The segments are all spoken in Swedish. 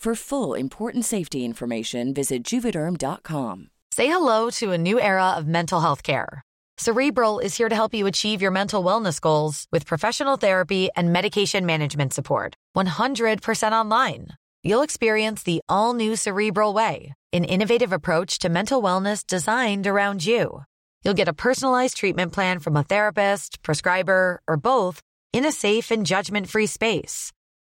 For full important safety information, visit juvederm.com. Say hello to a new era of mental health care. Cerebral is here to help you achieve your mental wellness goals with professional therapy and medication management support. 100% online. You'll experience the all new Cerebral Way, an innovative approach to mental wellness designed around you. You'll get a personalized treatment plan from a therapist, prescriber, or both in a safe and judgment free space.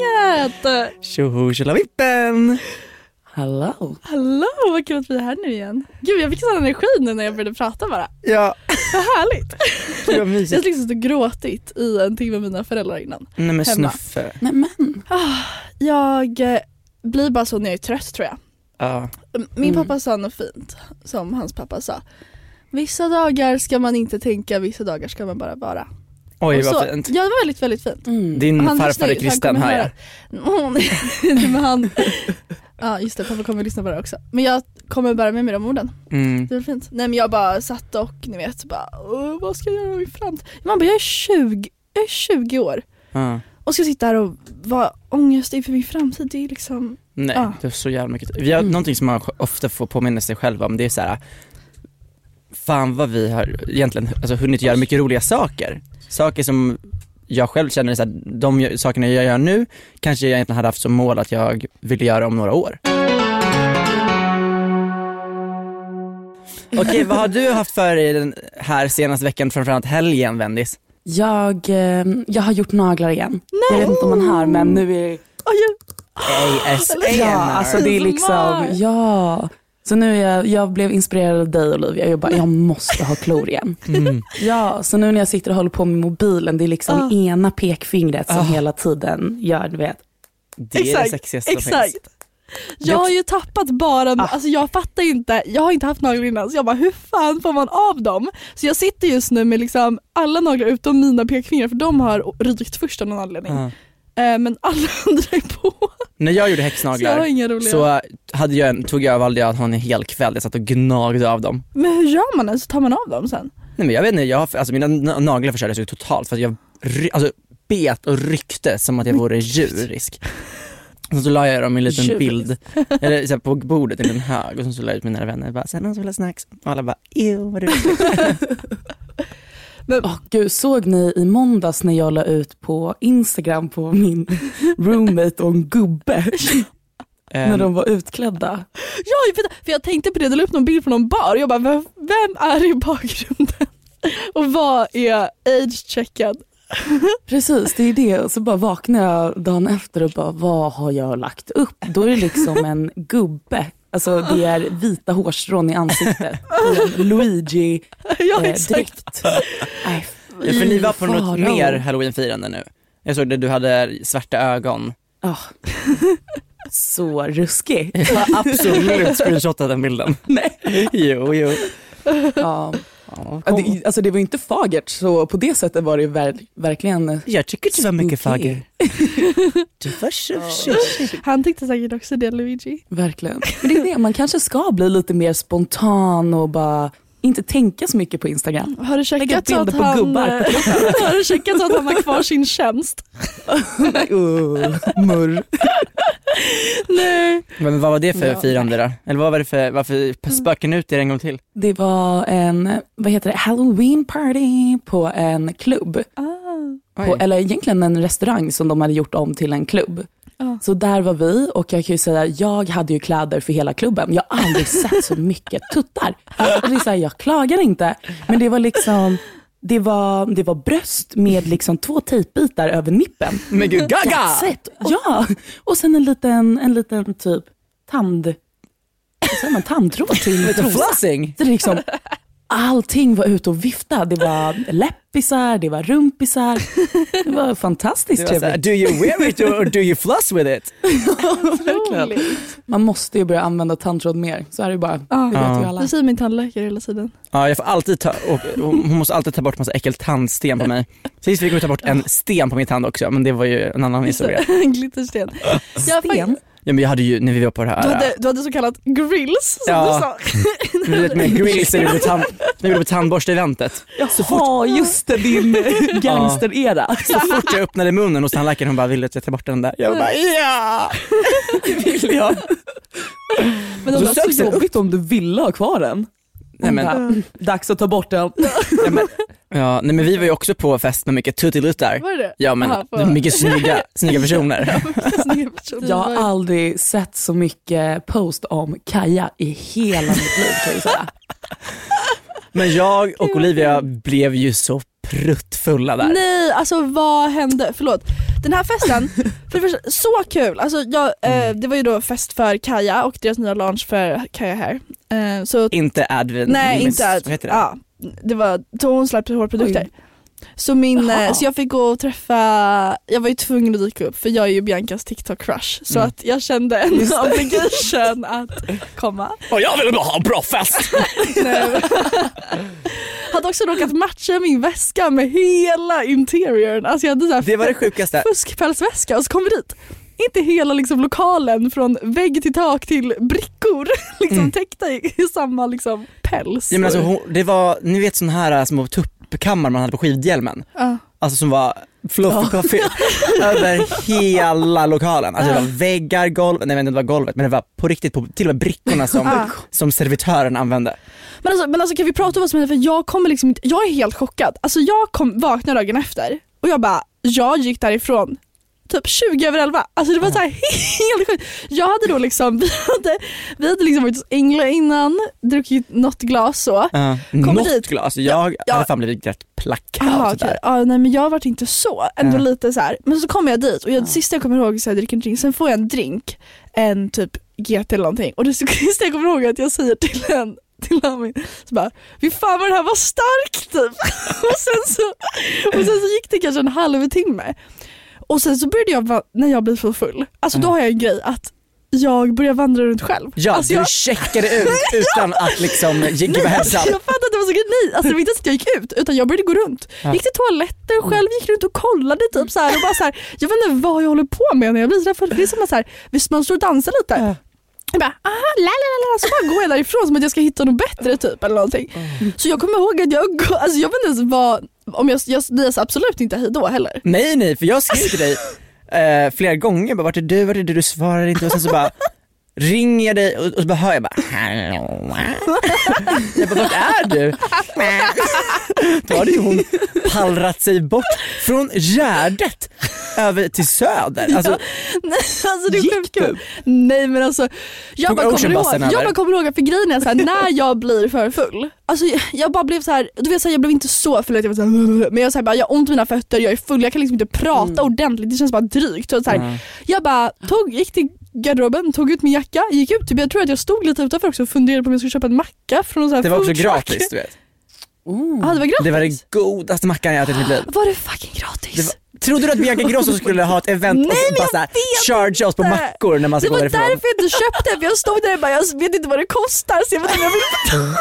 gänget! Tjoho tjolavippen! Hallå! Hallå, vad kul att vi är här nu igen. Gud jag fick sån energi nu när jag började prata bara. Ja, Vad härligt. vad Jag har mysigt. liksom stått och gråtit i en timme med mina föräldrar innan. Nej men snuffe. Nej men. Jag eh, blir bara så när jag är trött tror jag. Ja. Min Mm. pappa sa något fint som hans pappa sa. Vissa dagar ska man inte tänka, vissa dagar ska man bara vara. Oj Och så- vad fint. Ja det var väldigt väldigt fint. Din Han farfar är kristen hör jag. men han, ja just det, pappa kommer lyssna på det också. Men jag kommer bära med mig de orden. Mm. Det var fint. Nej men jag bara satt och ni vet bara, "Åh, vad ska jag göra i min framtid? Man bara, jag är 20, jag är 20 år Ja. och ska sitta här och vara ångest inför min framtid. Det är liksom, Nej, Ja. det är så jävla mycket. Vi har Mm. någonting som man ofta får påminna sig själv om, det är så här. Fan vad vi har egentligen alltså, hunnit göra mycket roliga saker. Saker som jag själv känner så här, de sakerna jag gör nu kanske jag egentligen hade haft som mål att jag ville göra om några år. Okej, vad har du haft för dig den här senaste veckan, framförallt helgen Vendis? Jag, eh, jag har gjort naglar igen. Jag vet inte om man hör men nu är ASMR. Ja, alltså det är liksom, ja. Så nu är jag, jag blev inspirerad av dig Olivia, jag bara, jag måste ha klor igen. Mm. Ja, så nu när jag sitter och håller på med mobilen, det är liksom Ah. ena pekfingret som Ah. hela tiden gör, du vet. Det är det Exakt, sexigaste som exakt. finns. Jag har ju tappat bara, Ah. alltså jag fattar inte, jag har inte haft naglar innan så jag bara hur fan får man av dem? Så jag sitter just nu med liksom alla naglar utom mina pekfingrar för de har rykt först av någon anledning. Ja. Eh, men alla andra är på. När jag gjorde Så häxnaglar roliga. så hade jag en, tog jag, valde jag att ha en hel kväll, jag satt och gnagde av dem. Men hur gör man ens? Tar man av dem sen? Nej men jag vet inte, jag, alltså mina na- naglar förstördes ju totalt för att jag alltså, bet och ryckte som att jag vore djurisk. Och så la jag dem i en liten Djurisk. bild, eller så här, på bordet i en hög och så, så la jag ut mina vänner bara, sen någon som vill ha snacks? Och alla bara, ew vad roligt. Men, Åh gud, såg ni i måndags när jag la ut på Instagram på min roommate och en gubbe när de var utklädda? ja, för, för jag tänkte på det, du la upp någon bild från någon bar och jag bara vem, vem är i bakgrunden? Och vad är age-checkad? Precis, det är det. Och så bara vaknar jag dagen efter och bara, vad har jag lagt upp? Då är det liksom en gubbe. Alltså det är vita hårstrån i ansiktet och en Luigi ja eh, ja, för ni var på något mer halloweenfirande nu. Jag såg det, du hade svarta ögon. Ja. Så ruskig. Jag har absolut screenshotat den bilden. Nej. Jo, jo. Ja. Ja. Det, alltså det var inte fagert så på det sättet var det ver verkligen Jag tycker du var mycket fager. Du var tjusig. Han tyckte säkert också det Luigi. Verkligen. Men det är det, man kanske ska bli lite mer spontan och bara inte tänka så mycket på Instagram. Har du Lägga checkat så bilder att på han, gubbar. eh, har du checkat att han har kvar sin tjänst? uh, murr. Nej. Men vad var det för Ja. firande då? Eller vad var det för, varför spöken ut er en gång till? Det var en, vad heter det, halloween party på en klubb. Ah. På, eller egentligen en restaurang som de hade gjort om till en klubb. Så där var vi och jag kan ju säga, jag hade ju kläder för hela klubben. Jag har aldrig sett så mycket tuttar. Och det är så här, jag klagar inte, men det var liksom, det var, det var bröst med liksom två tejpbitar över nippen. Men gud, gaga! Ja, och sen en liten, en liten typ tand, vad säger man, tandtråd till Lite flossing. Det är liksom, allting var ute och viftade. Det var läppisar, det var rumpisar. Det var fantastiskt Det var trevligt. do you wear it or do you floss with it? Man måste ju börja använda tandtråd mer. Så är det bara. Ja. Det vet ju alla. Det säger min tandläkare hela tiden. Ja, jag får alltid ta, och, och hon måste alltid ta bort massa äckelt tandsten på mig. Sist fick hon ta bort en sten på min tand också, men det var ju en annan historia. Glittersten. Jag har Sten. Ja, men jag hade ju, när vi var på det här, Du hade, du hade så kallat grills som Ja. du sa. du vet med grills när vi gjorde på tandborste-eventet. Så fort, Ja, just det, din gangsterera. så fort jag öppnade munnen hos tandläkaren hon bara, vill du att jag tar bort den där? Jag bara, ja! Det vill jag. Men de Det var så jobbigt om du ville ha kvar den. Nej, men, Dags att ta bort den. ja, men, ja, nej, men vi var ju också på fest med mycket tuttiluttar. var det det? Ja men Aha, är mycket snygga, snygga personer. Snygga personer. Jag har aldrig sett så mycket post om Kaja i hela mitt liv kan jag säga. Men jag och Olivia blev ju så pruttfulla där. Nej, alltså vad hände? Förlåt. Den här festen, för det första, så kul. Alltså, jag, Mm. eh, det var ju då fest för Kaja och deras nya launch för Kaja Hair. Eh, så, Inte Advent, nej, inte vad heter det? Ja, det var, så hon släppte hårprodukter. Så, min, eh, så jag fick gå och träffa, jag var ju tvungen att dyka upp för jag är ju Biancas TikTok-crush. Så Mm. att jag kände en obligation att komma. Och jag ville bara ha en bra fest! Hade också råkat matcha min väska med hela interiören. Alltså jag hade så här Det var det sjukaste. fuskpälsväska och så kom vi dit. Inte hela liksom, lokalen från vägg till tak till brickor liksom, Mm. täckta i, i samma liksom, päls. Ja, men alltså, hon, det var, ni vet sådana här äh, små tuppkammar man hade på skidhjälmen. Ja. Alltså som var fluffy puffy över hela lokalen. Alltså det var väggar, golv, nej men det var golvet men det var på riktigt på till och med brickorna som, Ah. som servitören använde. Men, alltså, men alltså kan vi prata om vad som hände för jag kommer liksom inte, jag är helt chockad. Alltså jag kom, vaknade dagen efter och jag bara, jag gick därifrån typ 20 över 11. Alltså det var så här helt sjukt. Jag hade då liksom, vi hade, vi hade liksom varit hos Engla innan, druckit något glas så. Uh, något dit. glas, jag Ja. hade fan blivit rätt plakat Aha, okej. ja, nej men jag vart inte så, ändå Ja. lite så här. Men så kommer jag dit och jag, det sista jag kommer ihåg är att jag dricker en drink, sen får jag en drink, en typ GT eller någonting och det sista jag kommer ihåg är att jag säger till en till Amin, så bara, fy fan vad den här var stark typ. och, sen så, och sen så gick det kanske en halvtimme och sen så började jag, när jag blir för full, alltså då Ja. har jag en grej att jag började vandra runt själv. Ja, Alltså, du jag, checkade ut utan att liksom give hälsan. jag fattade att det var så. Nej, alltså det var inte så att jag gick ut utan jag började gå runt. Ja. Gick till toaletten själv, gick runt och kollade typ så här och bara så här, jag vet inte vad jag håller på med när jag blir så där full. Det är som att så här, visst man står och dansar lite. Ja. Jag bara, aha, la, la, la. Så bara går jag därifrån som att jag ska hitta något bättre typ eller någonting. Så jag kommer ihåg att jag, alltså jag vet inte ens vad, om jag, jag, jag sa absolut inte hej då heller. Nej nej, för jag skrev till dig eh, flera gånger, bara, vart är du, vart är du, du svarar inte och sen så bara ringer jag dig och, och så bara hör jag bara hallå. Jag bara vart är du? Då hade ju hon pallrat sig bort från Gärdet över till Söder. Alltså, Nej, alltså det är Gick du? Nej men alltså, jag bara, kommer ihåg, jag bara kommer ihåg för grejen är så här, när jag blir för full, alltså jag, jag bara blev så här, du vet så här, jag blev inte så full att jag var så här, men jag, så här, bara, jag har ont i mina fötter, jag är full, jag kan liksom inte prata ordentligt, det känns bara drygt. Och så Mm. Jag bara tog, gick till garderoben, tog ut min jacka, gick ut, typ, jag tror att jag stod lite utanför också och funderade på om jag skulle köpa en macka från någon så här det var också food truck. gratis du vet. Ja, det var gratis. Det var det godaste mackan jag ätit i mitt liv. Var det fucking gratis? Det var, trodde du att Bianca Ingrosso skulle ha ett event Nej, och bara såhär charge oss på mackor när man ska Det gå var därifrån? därför jag inte köpte för jag stod där och bara jag vet inte vad det kostar så jag vet inte om jag vill betala.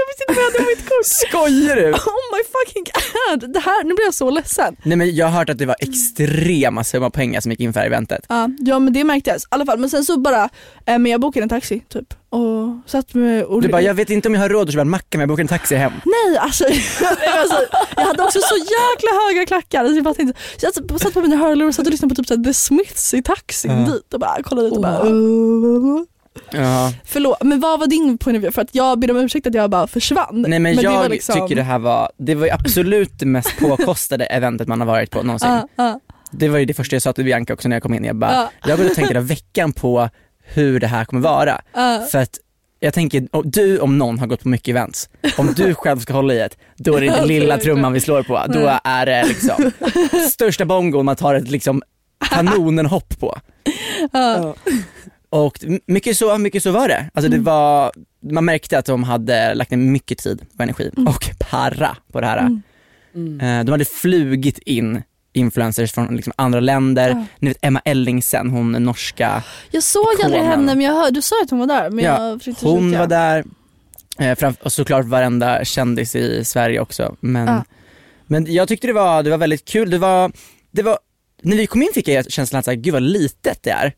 Jag visste inte vad jag hade mitt kort. Skojar du? Oh my fucking god, det här, nu blir jag så ledsen. Nej men jag har hört att det var extrema summor pengar som gick in för det eventet. Ja, ja men det märkte jag i alla fall. Men sen så bara, eh, men jag bokade en taxi typ och satt med och Du bara, jag vet inte om jag har råd att köpa en macka men jag bokar en taxi hem. Nej alltså, alltså, jag hade också så jäkla höga klackar. Alltså, jag, inte. Så jag satt- på mina hörlurar och satt och lyssnade på typ så här, The Smiths i taxin Ja. dit och bara kollade dit och bara uh. Ja. Förlåt, men vad var din point of view? För att jag ber om ursäkt att jag bara försvann. Nej men, det jag liksom- tycker det här var, det var ju absolut det mest påkostade eventet man har varit på någonsin. Ja, ja, Det var ju det första jag sa till Bianca också när jag kom in. Jag bara, Ja. jag har gått och tänkt hela veckan på hur det här kommer vara. ja. För att jag tänker, du om någon har gått på mycket events, om du själv ska hålla i ett, då är det inte lilla trumman vi slår på, då är det liksom största bongon man tar ett liksom kanonenhopp på. ja. Och mycket så, mycket så var det. Alltså det Mm. var, man märkte att de hade lagt ner mycket tid och energi och para på det här. Mm. Eh, De hade flugit in influencers från liksom andra länder. Ja. Ni vet Emma Ellingsen, hon är norska, Jag såg aldrig Ikonen. henne men jag hörde, du sa att hon var där men Ja, jag hon var där. Eh, fram- Och såklart varenda kändis i Sverige också. Men, Ja. men jag tyckte det var, det var väldigt kul. Det var, det var, när vi kom in fick jag känslan att så här, gud vad litet det är.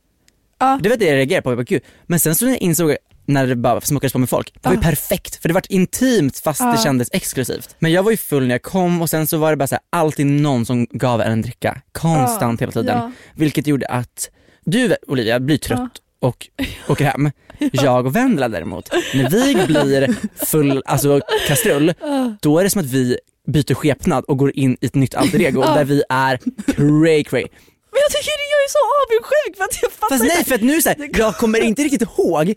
Ja. Det var det jag reagerade på, jag bara, gud. men sen så när jag insåg när det bara smockades på med folk, det var ju Ja. perfekt för det var intimt fast Ja. det kändes exklusivt. Men jag var ju full när jag kom och sen så var det bara så här, alltid någon som gav en en dricka, konstant hela tiden. Ja. Vilket gjorde att du Olivia blir trött och åker hem. Jag och Vendela däremot, när vi blir full, alltså kastrull, då är det som att vi byter skepnad och går in i ett nytt alter ego Ja. där vi är cray cray. Men jag tycker jag är så avundsjuk för att jag fattar Fast nej för att nu är det så här, jag kommer inte riktigt ihåg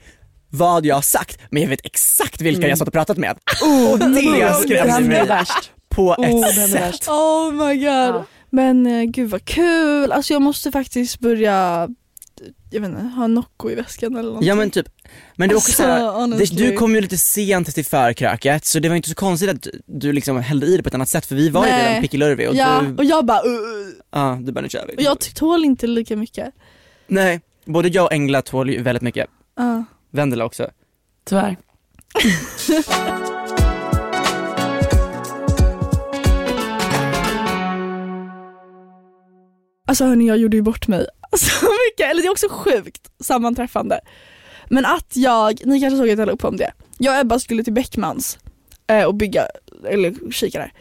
vad jag har sagt men jag vet exakt vilka jag satt och pratat med. Oh, det skrämde mig på ett Oh, sätt. Oh my god. Ja. Men eh, gud vad kul, alltså jag måste faktiskt börja jag vet inte, ha Nocco i väskan eller någonting. Ja men typ, men Alltså, så här, det, honestly. du kom ju lite sent till förkröket så det var inte så konstigt att du liksom hällde i det på ett annat sätt för vi var ju Nej. redan pickilurvig och Ja, du, och jag bara uh, ja du bara nu kör vi. och jag tål inte lika mycket. Nej, både jag och Engla tål ju väldigt mycket, Ja. Vendela också. Tyvärr. Alltså hörni jag gjorde ju bort mig så mycket, eller det är också sjukt sammanträffande. Men att jag, ni kanske såg att jag la upp om det. Jag och Ebba skulle till Beckmans eh, och bygga, eller kika där.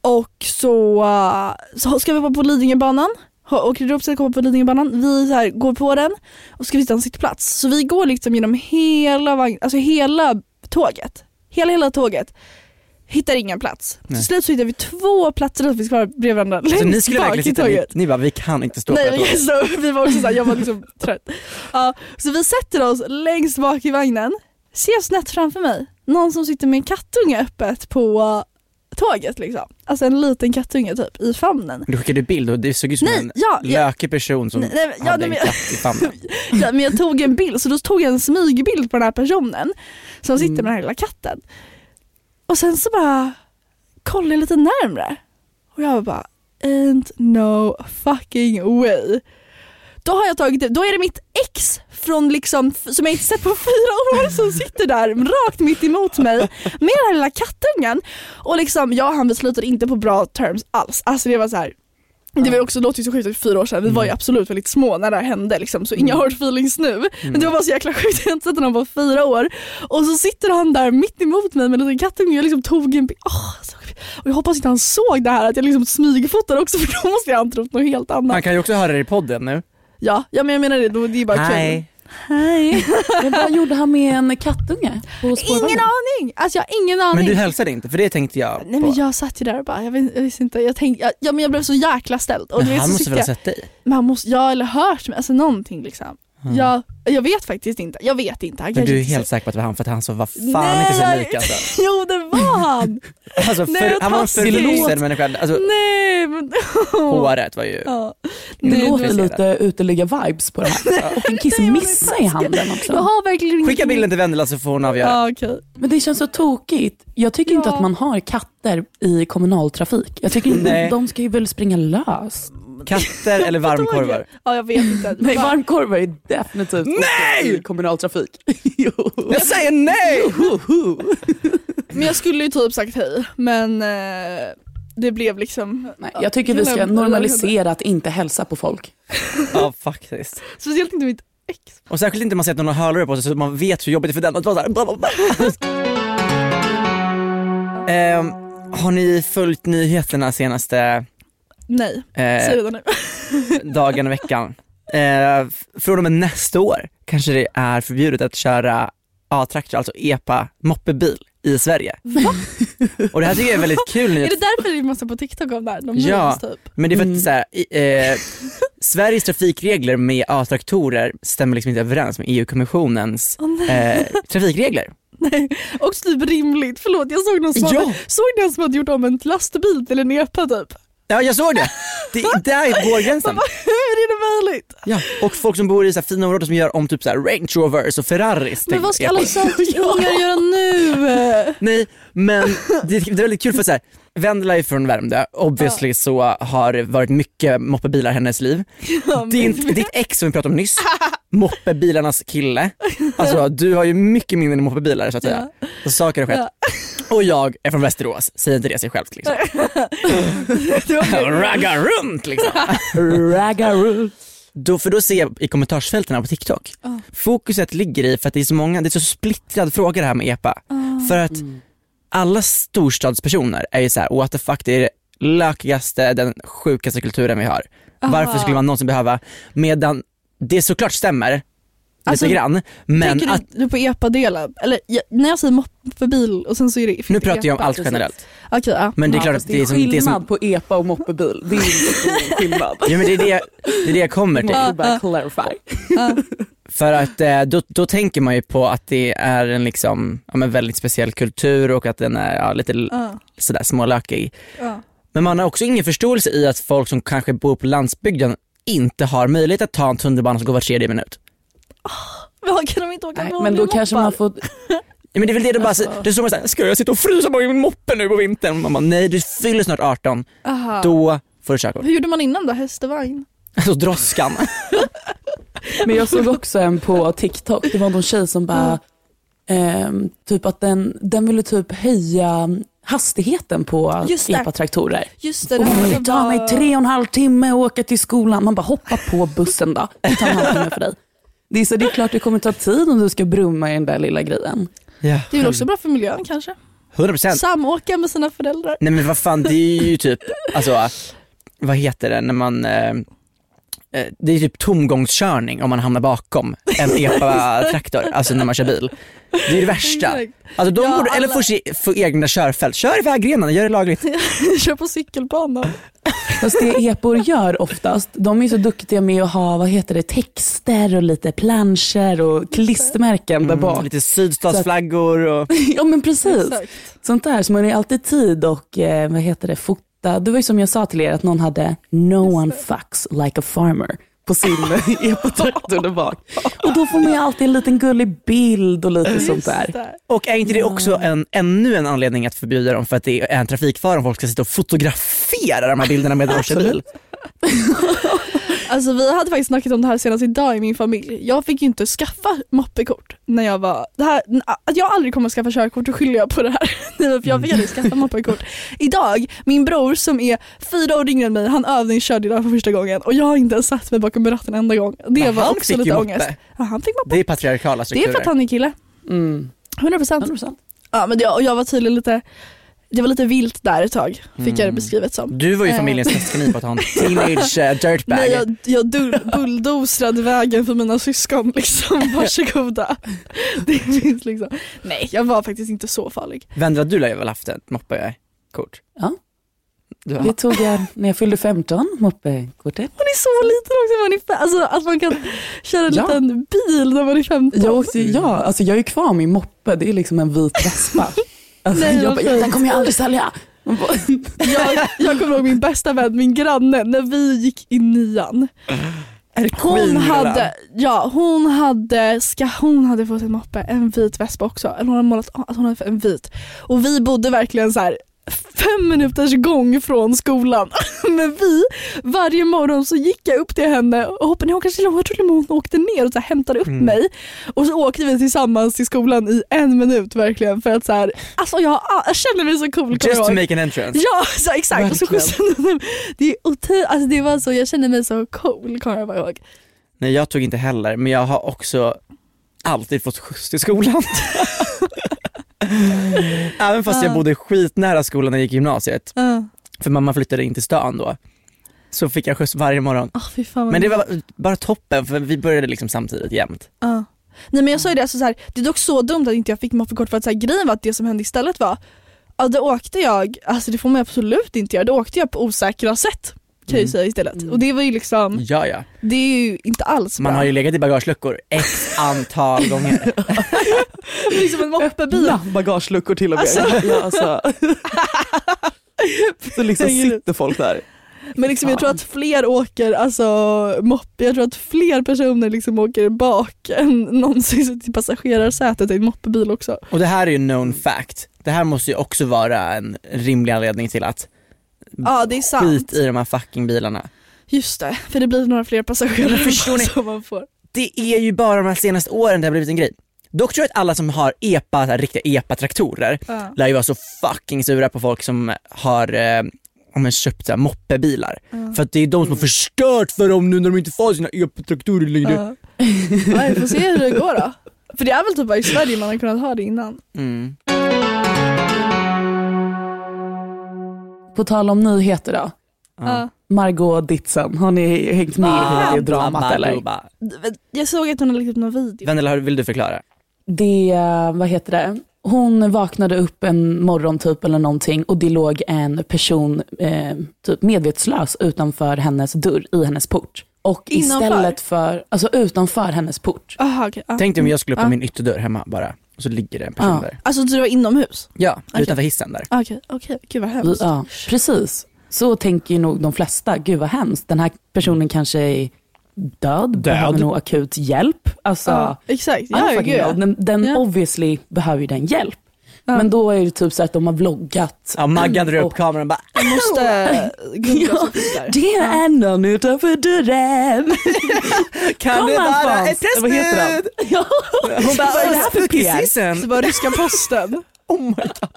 Och så, eh, så ska vi vara på Lidingöbanan, Ha- åker ihop sig komma på Lidingöbanan. Vi så här, går på den och ska hitta en sittplats. Så vi går liksom genom hela, vagn, alltså hela tåget. Hela hela tåget. Hittar ingen plats. Nej. Till slut så hittar vi två platser där vi ska vara bredvid varandra Så längst ni bak i sitta, ni, tåget. ni bara vi kan inte stå Nej, på det så, vi var också såhär, jag var liksom trött. Ja, så vi sätter oss längst bak i vagnen, ser snett framför mig, någon som sitter med en kattunge öppet på tåget liksom. Alltså en liten kattunge typ i famnen. Du skickade bild och det såg ut som Nej, en ja, lökig person som Nej, nej, ja, hade en katt i famnen. ja, men jag tog en bild, så då tog jag en smygbild på den här personen som sitter med den här lilla katten. Och sen så bara kollade jag lite närmre och jag bara ain't no fucking way. då har jag tagit då är det mitt ex från liksom, som jag inte sett på fyra år som sitter där rakt mitt emot mig med den här lilla kattungen. Och liksom, ja han beslutade inte på bra terms alls. Alltså det var så här. Det var också, låter ju så sjukt att är fyra år sedan, vi var ju absolut väldigt små när det här hände liksom, så inga hard feelings nu. Men det var bara så jäkla sjukt, jag har inte sett honom på fyra år. Och så sitter han där mitt emot mig med en liten kattunge och jag liksom tog en bild. Så... Och jag hoppas inte han såg det här att jag liksom smygfotar också för då måste han trott något helt annat. Han kan ju också höra det i podden nu. Ja, ja men jag menar det, då, det är bara kul. Hej. Men vad gjorde han med en kattunge på? Ingen aning! Alltså jag har ingen aning. Men du hälsade inte, för det tänkte jag Nej på. men jag satt ju där och bara, jag, vet, jag visste inte, jag tänkte, jag, ja, men jag blev så jäkla ställd. Och Men han måste väl ha jag, sett dig? men han måste, ja eller hört mig, alltså någonting liksom. Jag, jag vet faktiskt inte, jag vet inte. Han Men du är inte helt så- säker på att det var han för att han så var fan Nej, inte så lik alltså. Jo det var han! alltså Nej, för, han var en förvuxen människa, alltså Nej men... håret var ju... Ja. Det Nej, låter lite uteliggare-vibes på det här. Och en kissmissa i handen också. Jag har verkligen Skicka bilden till Vendela så får hon avgöra. Ja okej. Men det känns så tokigt. Jag tycker inte Ja. att man har katter i kommunaltrafik. Jag tycker inte, de ska ju väl springa lös. Katter eller varmkorvar? Ja jag vet inte. Nej, varmkorvar är definitivt Nej! i kommunaltrafik. jo. Jag säger nej! Men jag skulle ju typ sagt hej men eh, det blev liksom... Nej, jag tycker vi ska normalisera att inte hälsa på folk. Ja faktiskt. Speciellt inte mitt ex. Och särskilt inte om man ser att någon har hörlurar på sig så man vet hur jobbigt det är för den att vara såhär. Ehm, Har ni följt nyheterna senaste Nej, eh, säg det nu. dagen och veckan? Eh, från och med nästa år kanske det är förbjudet att köra A-traktor, alltså EPA moppebil i Sverige. Och det här tycker jag är väldigt kul Är det därför är massa på TikTok om det här? De Ja. typ. Men det är för att så här, eh, Sveriges trafikregler med A-traktorer stämmer liksom inte överens med EU-kommissionens eh, trafikregler. Nej, också typ rimligt. Förlåt jag såg någon som, Ja. hade, såg någon som hade gjort om en lastbil till en epa typ? Ja jag såg det, det där går gränsen. Hur är det möjligt? Ja, och folk som bor i så fina områden som gör om typ så här Range Rovers och Ferraris Men vad ska alla sötungar göra nu? Nej, men det, det är väldigt kul för så här. Vendela är från Värmdö, obviously så har det varit mycket moppebilar i hennes liv. Din, ditt ex som vi pratade om nyss, moppebilarnas kille. Alltså du har ju mycket mindre moppebilar så att säga. Så saker har skett. Och jag är från Västerås, säger inte det sig självt liksom. Ragga runt liksom. Raggaroo. Då, för då ser jag i kommentarsfälten på TikTok, fokuset ligger i, för att det är så många, det är så splittrad fråga det här med EPA. För att alla storstadspersoner är ju så här: what the fuck, det är det lökigaste, den sjukaste kulturen vi har. Varför skulle man någonsin behöva, medan det såklart stämmer, Alltså, lite grann, men Tänker att, du, på epa-delen? Eller jag, när jag säger moppebil och sen så är det nu pratar jag om allt generellt. Okej, ja. Men det är Ja, klart att det är, som, det är skillnad som, på epa och moppebil. Det är inte stor skillnad. ja, men det, är det, det är det jag kommer till. Bara clarify. För att eh, då, då tänker man ju på att det är en liksom, ja, men väldigt speciell kultur och att den är ja, lite Ja. sådär smålökig. Ja. Men man har också ingen förståelse i att folk som kanske bor på landsbygden inte har möjlighet att ta en tunnelbana som går var tredje minut. Men kan de inte åka Nej, men då kanske man får, Ja, men det är väl det de bara säger, det är som att säga, ska jag sitta och frysa på min moppe nu på vintern? Man bara, nej du fyller snart 18, Aha. då får du körkort. Hur gjorde man innan då? Hästvagn? Alltså droskan. men jag såg också en på TikTok, det var någon tjej som bara, ehm, typ att den, den ville typ höja hastigheten på epa-traktorer. Just det, Och det tar mig tre och en halv timme att åka till skolan. Man bara hoppa på bussen då. Det tar en halv timme för dig. Det är, så det är klart det kommer ta tid om du ska brumma i den där lilla grejen. Ja, Det är väl också bra för miljön kanske? 100%. Samåka med sina föräldrar. Nej men vad fan det är ju typ, alltså vad heter det när man, eh, det är typ tomgångskörning om man hamnar bakom en epa-traktor, alltså när man kör bil. Det är det värsta. Alltså de Ja, borde, eller alla- få, se- få egna körfält, kör i vägrenen, gör det lagligt. Kör på cykelbanan. Fast det epor gör oftast, de är så duktiga med att ha vad heter det, texter och lite planscher och klistermärken där bak. Mm, lite sydstatsflaggor och, Ja men precis. Exakt. Sånt där, så man har ju alltid tid och eh, vad heter det, fota. Det var ju som jag sa till er att någon hade No one fucks like a farmer på sin epatraktor där bak. Och då får man ju alltid en liten gullig bild och lite sånt där. Och är inte det också en, ännu en anledning att förbjuda dem för att det är en trafikfara om folk ska sitta och fotografera de här bilderna med kör bil? Alltså vi hade faktiskt snackat om det här senast idag i min familj. Jag fick ju inte skaffa moppekort när jag var, det här, att jag aldrig kommer att skaffa körkort då skyller jag på det här. Nej, för jag fick aldrig skaffa moppekort. Idag, min bror som är fyra år yngre än mig, han övningskörde idag för första gången och jag har inte ens satt mig bakom ratten en enda gång. Det Men var han också fick ju lite moppe. ångest. Ja, han fick moppe. Det är patriarkala Det är strukturer. för att han är kille. Mm. 100%. 100%. Ja men jag, och jag var tydligen lite, det var lite vilt där ett tag, fick jag det Mm. beskrivet som. Du var ju Eh. familjens hästkanin på att ha en teenage uh, dirtbag. Nej jag, jag bulldozrade vägen för mina syskon liksom, varsågoda. Det finns liksom. Nej jag var faktiskt inte så farlig. Vendela, du lär ju väl haft ett moppekort? Ja. Har Det tog jag när jag fyllde 15, moppekortet. Man är så liten också, man är alltså att man kan köra en Ja. liten bil när man är 15. Jag, åkte, ja, alltså jag är kvar min moppe, det är liksom en vit Vespa. Alltså, Nej, jag bara, ja, den kommer jag aldrig sälja. Jag, jag kommer ihåg min bästa vän, min granne, när vi gick i nian. Hon hade, ja, hon hade, ska, hon hade fått en moppe, en vit vespa också. Eller hon hade målat att hon hade en vit. Och vi bodde verkligen så här fem minuters gång från skolan. Men vi, varje morgon så gick jag upp till henne och hoppade, jag kanske jag trodde hon åkte ner och så här, hämtade upp Mm. mig. Och så åkte vi tillsammans till skolan i en minut verkligen för att så här, alltså jag, jag känner mig så cool. Just to make an entrance. Ja så exakt, och så skjutsade det, är otro, alltså det var så, jag kände mig så cool kommer jag bara ihåg. Nej jag tog inte heller, men jag har också alltid fått skjuts till skolan. Även fast jag bodde skitnära skolan när jag gick i gymnasiet, för mamma flyttade in till stan då. Så fick jag skjuts varje morgon. Vad Men det var bara toppen för vi började liksom samtidigt jämt. Ja. Nej men jag sa ju det, alltså, så här, det är dock så dumt att inte jag fick moppekort för att så här, grejen var att det som hände istället var, ja då åkte jag, alltså det får man absolut inte göra, då åkte jag på osäkra sätt kan jag ju Mm. säga istället. Och det var ju liksom, Ja ja, det är ju inte alls man bra. har ju legat i bagageluckor x antal gånger. liksom en moppebil. öppna bagageluckor till och med. Alltså. Ja, alltså. Så liksom sitter folk där. Men liksom, jag tror att fler åker, alltså moppe, jag tror att fler personer liksom åker bak än någonsin sitter i passagerarsätet i en moppebil också. Och det här är ju known fact. Det här måste ju också vara en rimlig anledning till att Ja det är sant. skit i de här fucking bilarna. Just det, för det blir några fler passagerare förstår ni? som man får. Det är ju bara de här senaste åren det har blivit en grej. Dock tror jag att alla som har EPA, så här, riktiga EPA-traktorer, Ja. lär ju vara så fucking sura på folk som har eh, om man köpt så här, moppebilar. Ja. För att det är de som har förstört för dem nu när de inte får sina EPA-traktorer längre. Ja. Ja, vi får se hur det går då. För det är väl typ bara i Sverige man har kunnat ha det innan. Mm. På tal om nyheter då. Ja. Margot Ditsen, har ni hängt med i Ah, det dramat eller? Jag såg att hon hade lagt upp någon video. Vendela, vill du förklara? Det, vad heter det? Hon vaknade upp en morgon typ eller någonting och det låg en person eh, typ medvetslös utanför hennes dörr i hennes port. Och Innanför? istället för, alltså utanför hennes port. Aha, okay. ja. Tänk dig om jag skulle på Ja. min ytterdörr hemma bara, och så ligger det en person Ja. där. Alltså du var inomhus? Ja, Okej. utanför hissen där. Okej, okej. Gud vad hemskt. ja, precis. Så tänker ju nog de flesta, gud vad hemskt. Den här personen kanske är död, behöver nog akut hjälp. Alltså, Ja, exakt. Ja, fucking gud. Den, den Ja. obviously behöver ju den hjälp. Ja. Men då är det typ så att de har vloggat. Ja, Maggan drar upp Och- kameran och bara Jag måste googla Ja, det är någon utanför dörren. Kan Kom det vara ett Vad heter den? testbud? Ja. Hon bara, Vad är det här för PR? Det var ryska posten. Oh my god.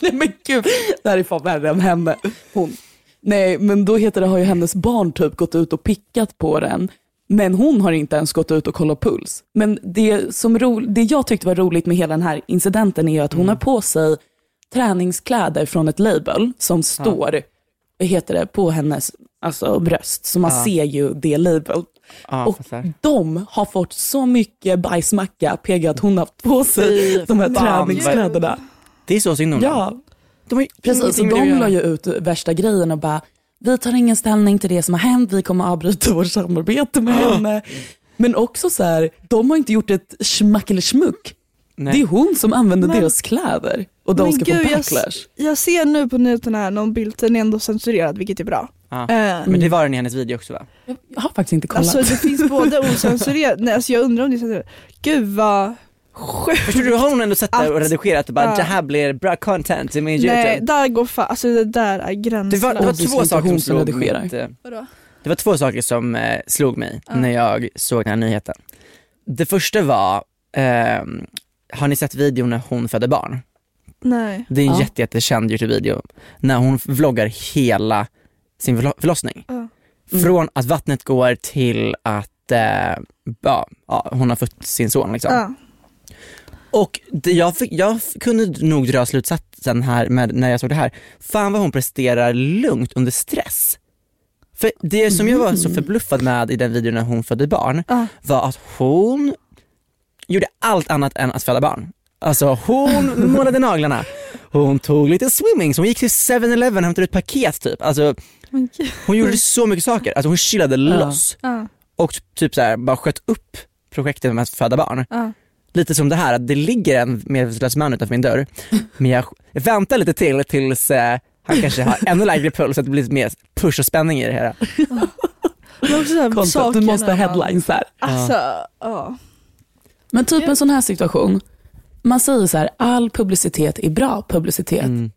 Nej men gud, det här är fan värre än henne. Hon. Nej men då heter det, har ju hennes barn typ gått ut och pickat på den. Men hon har inte ens gått ut och kollat puls. Men det, som ro, det jag tyckte var roligt med hela den här incidenten är att hon har på sig träningskläder från ett label som står, vad heter det, på hennes alltså, bröst. Så man Ja. ser ju det label. Ja, och de har fått så mycket bajsmacka PG att hon har haft på sig de här fan, träningskläderna. Det är så synd om. Ja, De har precis. Med de la ju ut värsta grejen och bara, vi tar ingen ställning till det som har hänt, vi kommer avbryta vårt samarbete med henne. Men också så här, de har inte gjort ett schmackelischmuck. Nej. Det är hon som använder Men- deras kläder och de Men ska gud, få jag- backlash. Jag ser nu på nyheterna här någon bild, den är ändå censurerad vilket är bra. Ja. Eh, Men det var den i hennes video också va? Jag har faktiskt inte kollat. Alltså det finns både ocensurerat, nej alltså jag undrar om det är censurerat. Gud vad sjukt. Förstår du, har hon ändå sett det och Att- redigerat och bara Ja. det här blir bra content i min Nej, YouTube. där går fa- alltså det där är Det gränslöst. var, det var två saker som slog mitt, eh, Vadå? det var två saker som eh, slog mig när jag såg den här nyheten. Det första var, ehm, har ni sett videon när hon födde barn? Nej. Det är en Ja. jätte, jättekänd Youtube-video när hon vloggar hela sin förlo- förlossning. Ja. Från att vattnet går till att eh, ja, ja, hon har fått sin son liksom. Ja. Och det, jag, fick, jag kunde nog dra slutsatsen här med, när jag såg det här, fan vad hon presterar lugnt under stress. För det som jag var så förbluffad med i den videon när hon födde barn Ja. var att hon gjorde allt annat än att föda barn. Alltså hon målade naglarna, hon tog lite swimming, så hon gick till 7-Eleven och hämtade ut paket typ. Alltså, hon gjorde så mycket saker, alltså hon chillade loss Ja. och typ så här, bara sköt upp projektet med att föda barn. Lite som det här, att det ligger en medvetslös man utanför min dörr, men jag, jag väntar lite till tills eh, han kanske har ännu lägre puls så att det blir lite mer push och spänning i det hela. Men du måste ha headlines här. Alltså, ja. Men typ en sån här situation, man säger så här, all publicitet är bra publicitet. Mm.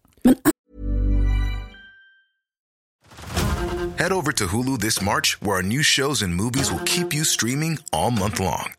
Head over to Hulu this March, where our new shows and movies will keep you streaming all month long.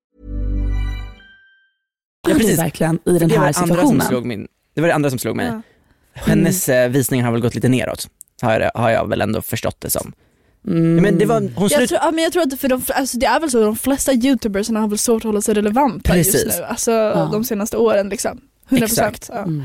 Ja, det precis. verkligen i den det var här det andra som situationen. slog min, det var det andra som slog mig. Ja. Hennes eh, visningar har väl gått lite neråt, har jag, har jag väl ändå förstått det som. Mm. Men det var, hon Jag tror, ja, men jag tror att för de, alltså det är väl så, de flesta youtubersarna har väl svårt att hålla sig relevanta Precis. just nu. Alltså de senaste åren liksom. 100%. Exakt. Ja. Mm.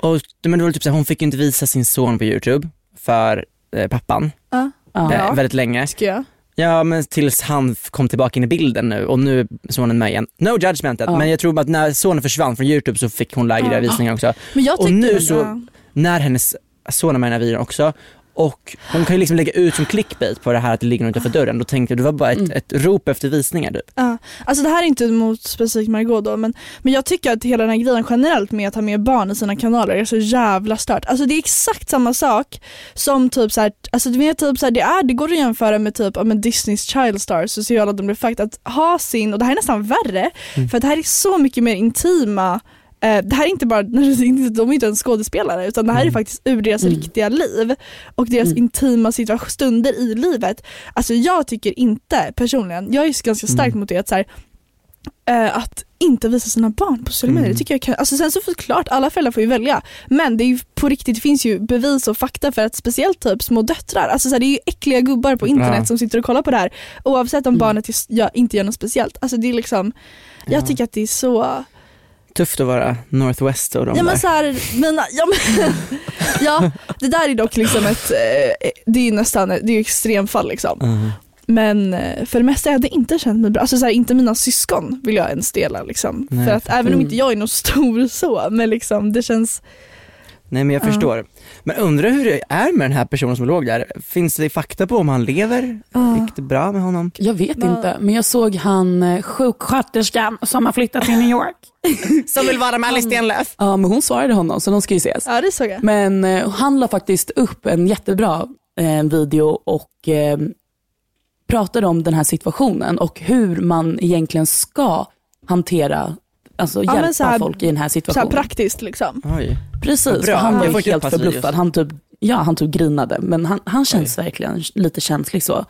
Och, men det var typ så här, hon fick ju inte visa sin son på youtube för eh, pappan Ja. Ja. eh, väldigt länge. Ska jag? Ja men tills han kom tillbaka in i bilden nu och nu är sonen med igen. No judgment Ja. men jag tror att när sonen försvann från youtube så fick hon lägre Ja. visningar också. Men jag Och nu så-. När hennes son är med i den här videon också och hon kan ju liksom lägga ut som clickbait på det här att det ligger någon utanför dörren. Då tänkte jag det var bara ett, Mm. ett rop efter visningar typ. Ja, alltså det här är inte mot specifikt Margot då men, men jag tycker att hela den här grejen generellt med att ha med barn i sina kanaler är så jävla stört. Alltså det är exakt samma sak som typ så här, alltså det, är typ så här, det, är, det går att jämföra med typ men Disneys Child Stars så ser alla de blir fakt att ha sin, och det här är nästan värre för att det här är så mycket mer intima det här är inte bara, de är inte ens skådespelare utan det här är faktiskt ur deras Mm. riktiga liv och deras Mm. intima situation, stunder i livet. Alltså jag tycker inte personligen, jag är ganska stark Mm. mot det att så här, eh, att inte visa sina barn på sociala medier. Mm. Tycker jag kan, alltså sen så såklart, alla föräldrar får ju välja. Men det är ju på riktigt, det finns ju bevis och fakta för att speciellt typ små döttrar, alltså så här, det är ju äckliga gubbar på internet Ja. som sitter och kollar på det här. Oavsett om Mm. barnet is- ja, inte gör något speciellt. Alltså det är liksom, jag Ja. tycker att det är så Tufft att vara Northwest och de Ja men där. så här, men, ja, men, ja, det där är dock liksom ett, eh, det är ju nästan, det är extremfall liksom. Mm. Men eh, för det mesta hade jag inte känt mig bra, alltså så här, inte mina syskon vill jag ens dela liksom. Nej, för att även om inte jag är någon stor så, men liksom det känns, Nej men jag Ja. förstår. Men undrar hur det är med den här personen som låg där? Finns det fakta på om han lever? Ja. Gick det bra med honom? Jag vet Va- inte, men jag såg han eh, sjuksköterskan som har flyttat till New York. Som vill vara med Alice Stenlöf? Ja, men hon svarade honom så de ska ju ses. ja det såg jag. Men eh, han la faktiskt upp en jättebra eh, video och eh, pratade om den här situationen och hur man egentligen ska hantera, alltså Ja, hjälpa så här- folk i den här Så här situationen. praktiskt liksom. Oj. Precis, och han var ju helt förbluffad. Han typ, ja, han typ grinade, men han, han känns verkligen lite känslig så.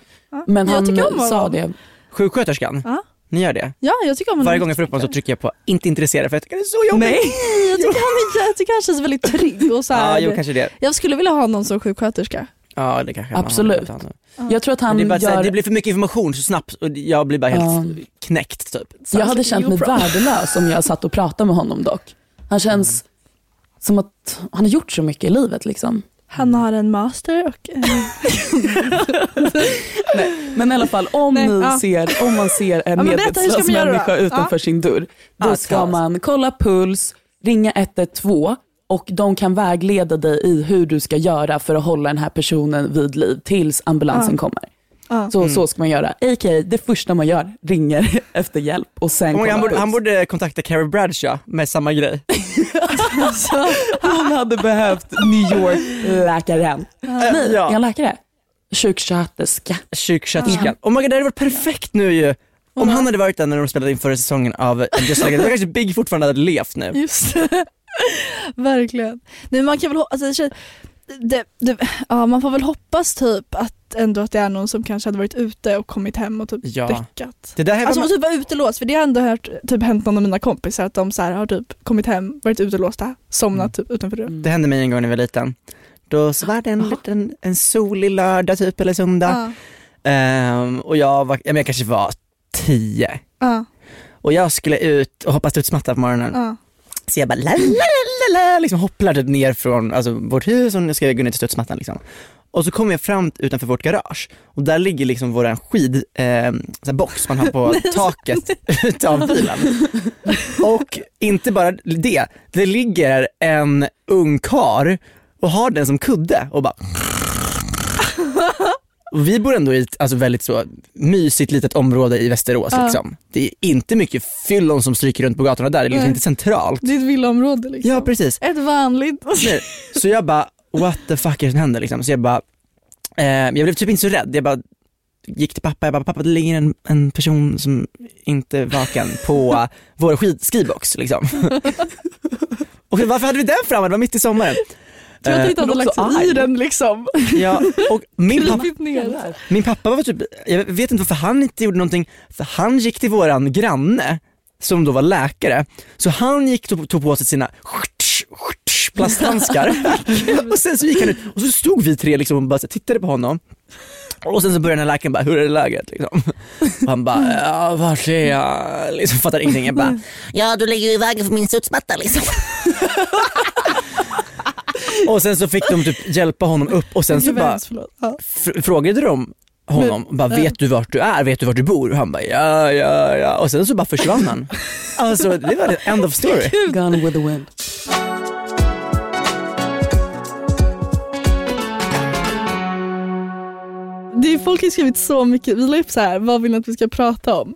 Men jag han tycker om sa det. Sjuksköterskan? Ja. Ni gör det? Ja jag tycker om honom Varje gång jag får upp honom så trycker jag på inte intresserad för jag tycker det är så jobbigt. Nej. Jag tycker, han, är- jag tycker han känns väldigt trygg och så här, Ja, jo kanske det. Jag skulle vilja ha honom som sjuksköterska. Ja det kanske Absolut. har. Jag tror att han det, bara gör... det blir för mycket information så snabbt och jag blir bara helt Ja. knäckt typ. Så Jag hade känt mig värdelös om jag satt och pratade med honom dock. Han känns som att han har gjort så mycket i livet liksom. Han har en master och eh, Men i alla fall om, Nej, ni ja. ser, om man ser en Ja, medvetslös människa utanför Ja. sin dörr, då Ja, ska man kolla puls, ringa 112 och de kan vägleda dig i hur du ska göra för att hålla den här personen vid liv tills ambulansen Ja. kommer. ja. Så, så ska man göra. A.k.a. det första man gör, ringer efter hjälp och sen Oh han, borde, han borde kontakta Carrie Bradshaw med samma grej. Alltså, Hon hade behövt New York-läkaren. Nej, Ja. är han läkare? Sjuksköterska. Sjuksköterskan. Oh my God, det hade varit perfekt nu ju. Om han hade varit där när de spelade in förra säsongen av Just Like It, då kanske Big fortfarande hade levt nu. Just. Verkligen. Nej, man kan väl alltså, det, det, ja, man får väl hoppas typ att ändå att det är någon som kanske hade varit ute och kommit hem och typ Ja. däckat. Det där Alltså och typ vara utelåst för det har ändå hört, typ hänt någon av mina kompisar att de så här, har typ kommit hem, varit utelåsta, somnat typ utanför dörren. Det hände mig en gång när jag var liten. Då så var det en, liten, en solig lördag typ eller söndag. Ja. Ehm, och jag var, ja, men jag kanske var tio. Ja. Och jag skulle ut och hoppa studsmatta på morgonen. Ja. Så jag bara la, la, la, liksom hopplar typ ner från alltså, vårt hus och ska gå ner till studsmattan liksom. Och så kommer jag fram utanför vårt garage och där ligger liksom våran skid, eh, man har på taket utav bilen. Och inte bara det, det ligger en ung kar och har den som kudde och bara och vi bor ändå i ett alltså, väldigt så mysigt litet område i Västerås Ja. liksom. Det är inte mycket fyllon som stryker runt på gatorna där, det är liksom Nej. inte centralt. Det är ett villaområde liksom. Ja precis. Ett vanligt. Nej. Så jag bara, what the fuck är det som händer liksom? Så jag bara, eh, jag blev typ inte så rädd. Jag bara gick till pappa, jag bara, pappa det ligger en, en person som inte är vaken på vår skid, skibox liksom. Och varför hade vi den framme? Det var mitt i sommaren. Jag Eh, tänkte att men han lagt sig i den liksom. Ja, och min pappa, min pappa var typ, jag vet inte varför han inte gjorde någonting, för han gick till våran granne som då var läkare, så han gick och tog på sig sina plasthandskar och sen så gick han ut och så stod vi tre liksom och bara tittade på honom och sen så började den här läkaren bara, hur är det läget liksom? Och han bara, ja vart är jag? Liksom fattar ingenting. Jag bara, ja du ligger ju i vägen för min studsmatta liksom. och sen så fick de typ hjälpa honom upp och sen så bara frågade de honom, bara, ja. vet du vart du är? Vet du vart du bor? Och han bara ja, ja, ja. Och sen så bara försvann han. Alltså det var the end of story. Gone with the wind. Det är, folk har skrivit så mycket, vi la upp så här, vad vill ni att vi ska prata om?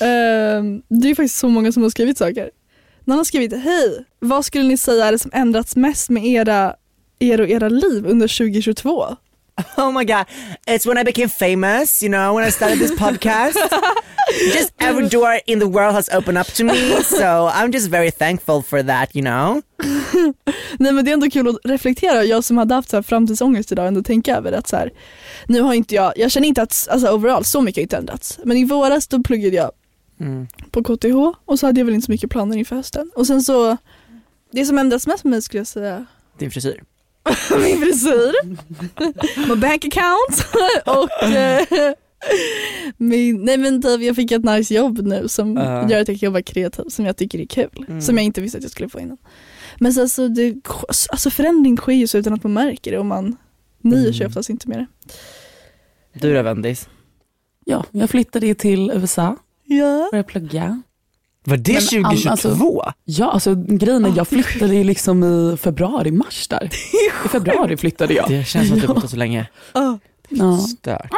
Ehm, det är faktiskt så många som har skrivit saker. Någon har skrivit, hej, vad skulle ni säga är det som ändrats mest med era, er och era liv under 2022? Oh my god, it's when I became famous, you know, when I started this podcast. just every door in the world has opened up to me, so I'm just very thankful for that, you know. Nej men det är ändå kul att reflektera, jag som hade haft så här framtidsångest idag, ändå tänka över att så här, nu har inte jag, jag känner inte att, alltså overall så mycket har inte ändrats. Men i våras då pluggade jag Mm. på KTH och så hade jag väl inte så mycket planer inför hösten. Och sen så, det som ändrats mest med mig skulle jag säga, Din frisyr. min frisyr, min bank account och eh, min, nej men typ jag fick ett nice jobb nu som Ja. gör att jag kan jobba kreativt som jag tycker är kul. Mm. Som jag inte visste att jag skulle få innan. Men så, alltså, det, alltså förändring sker ju så utan att man märker det och man nöjer sig Mm. oftast inte med det. Du då Vendis? Ja, jag flyttade till USA, Ja. började plugga. Var det Men, 2022? alltså- Ja, alltså grejen är jag flyttade ju liksom i februari, mars där. I februari flyttade jag. det känns som att du har bott där så länge. Ja. Stört.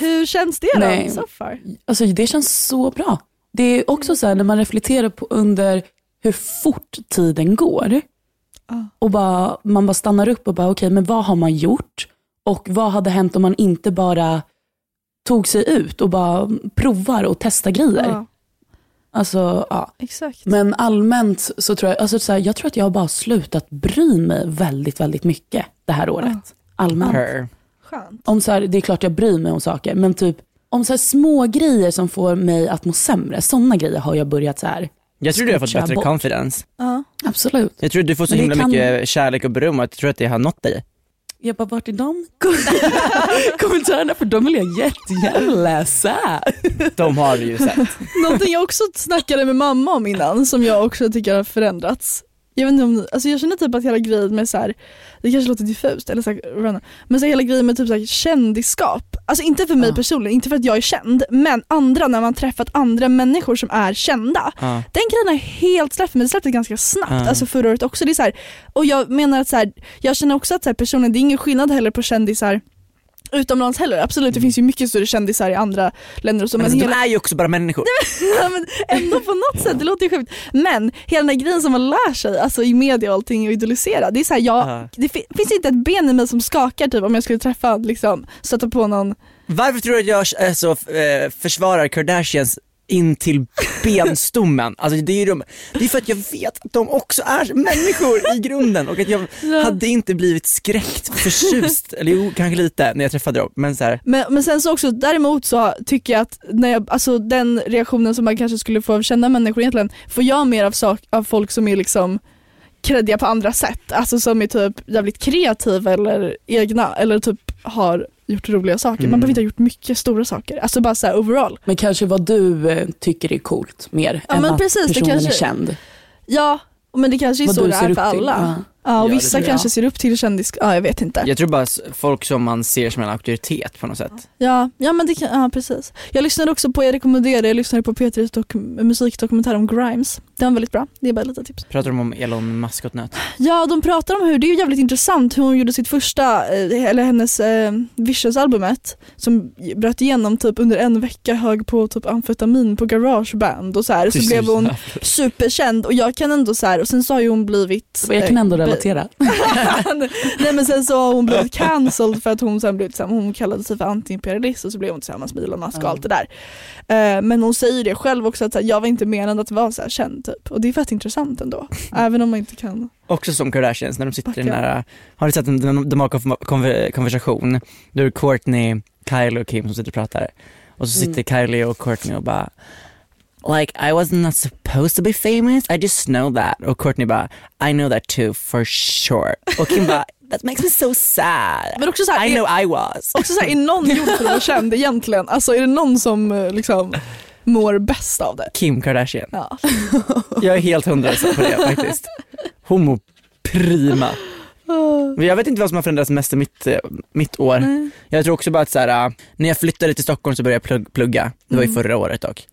Hur känns det då? Nej. So far? Alltså det känns så bra. Det är också så här när man reflekterar på under hur fort tiden går och bara, man bara stannar upp och bara okej men vad har man gjort och vad hade hänt om man inte bara tog sig ut och bara provar och testar grejer. Ja, Alltså ja. exakt. Men allmänt så tror jag, alltså så här, jag tror att jag har bara slutat bry mig väldigt, väldigt mycket det här året. Allmänt. Her. Skönt. Om så här, det är klart jag bryr mig om saker, men typ om så här små grejer som får mig att må sämre, sådana grejer har jag börjat så här. Jag tror du har fått bättre bort. confidence. Ja. Absolut. Jag tror du får så himla kan- mycket kärlek och beröm och jag tror att det har nått dig. Jag bara, vart är de kommentarerna? För de vill jag jättegärna läsa. De har du ju sett. Någonting jag också snackade med mamma om innan som jag också tycker har förändrats. Jag vet inte om, alltså jag känner typ att hela grejen med så här, det kanske låter diffust eller så här, men så hela grejen med typ så här, kändisskap, alltså inte för mig Ja. personligen, inte för att jag är känd, men andra när man träffat andra människor som är kända. Ja. Den grejen har helt släppt för mig, det släppte ganska snabbt, Ja. alltså förra året också. Det är så här, och jag menar att så här, jag känner också att så personen, det är ingen skillnad heller på kändisar utomlands heller, absolut det finns ju mycket större kändisar i andra länder och så Men men alltså, hela, de är ju också bara människor. ja, men ändå på något sätt, det låter ju sjukt. Men hela den här grejen som man lär sig, alltså i media och allting och idolisera, det är så här, jag, Ja. det fi- finns inte ett ben i mig som skakar typ om jag skulle träffa, liksom, stöta på någon Varför tror du att jag är så, eh, försvarar Kardashians in till benstommen? Alltså det är ju de, det är för att jag vet att de också är människor i grunden och att jag hade inte blivit skräckt förtjust, eller jo kanske lite när jag träffade dem, men så här, Men, men sen så också, däremot så tycker jag att när jag, alltså den reaktionen som man kanske skulle få av kända människor egentligen, får jag mer av, sak, av folk som är liksom kreddiga på andra sätt. Alltså som är typ jävligt kreativa eller egna eller typ har gjort roliga saker. Man Mm. behöver inte ha gjort mycket stora saker. Alltså bara såhär overall. Men kanske vad du eh, tycker är coolt mer Ja, än men att precis, det personen kanske- är känd. Ja, men det kanske är Vad så det är för alla. Ja. Ja, och Ja, vissa tror kanske jag. ser upp till kändis, ja jag vet inte. jag tror bara folk som man ser som en auktoritet på något sätt. Ja, ja men det kan, ja precis. Jag lyssnade också på, jag rekommenderar, jag lyssnade på P3s dok- musikdokumentär om Grimes. Den var väldigt bra, det är bara lite tips. Pratar de om Elon Musk-nöt? Ja, de pratar om hur, det är ju jävligt intressant hur hon gjorde sitt första, eh, eller hennes eh, Vicious-albumet som bröt igenom typ under en vecka hög på typ amfetamin på garageband och så här. Så blev hon superkänd och jag kan ändå så här, och sen så har ju hon blivit Jag kan ändå eh, relatera. Nej men sen så har hon blivit cancelled för att hon sen blev tillsammans, hon kallade sig för antiimperialist och så blev hon tillsammans med Elon Musk och allt det där. Eh, men hon säger det själv också att jag var inte menad att vara så här känd typ. Och det är fett intressant ändå. Även om man inte kan. Också som Kardashians när de sitter i den där, har du sett en, de, har konversation, då är det Courtney, Kylie och Kim som sitter och pratar. Och så sitter Kylie och Courtney och bara Like I was not supposed to be famous, I just know that. Och Courtney bara, I know that too for sure. Och Kim bara, that makes me so sad. Men också så här, I är, know I was. också så här, är någon gjord för att vara känd egentligen? Alltså är det någon som eh, liksom mår bäst av det? Kim Kardashian. Ja. Jag är helt hundra på det faktiskt. Hon mår prima. Men jag vet inte vad som har förändrats mest i mitt, eh, mitt år. Nej. Jag tror också bara att så här, äh, när jag flyttade till Stockholm så började jag plugg, plugga. Det var ju Mm. förra året dock.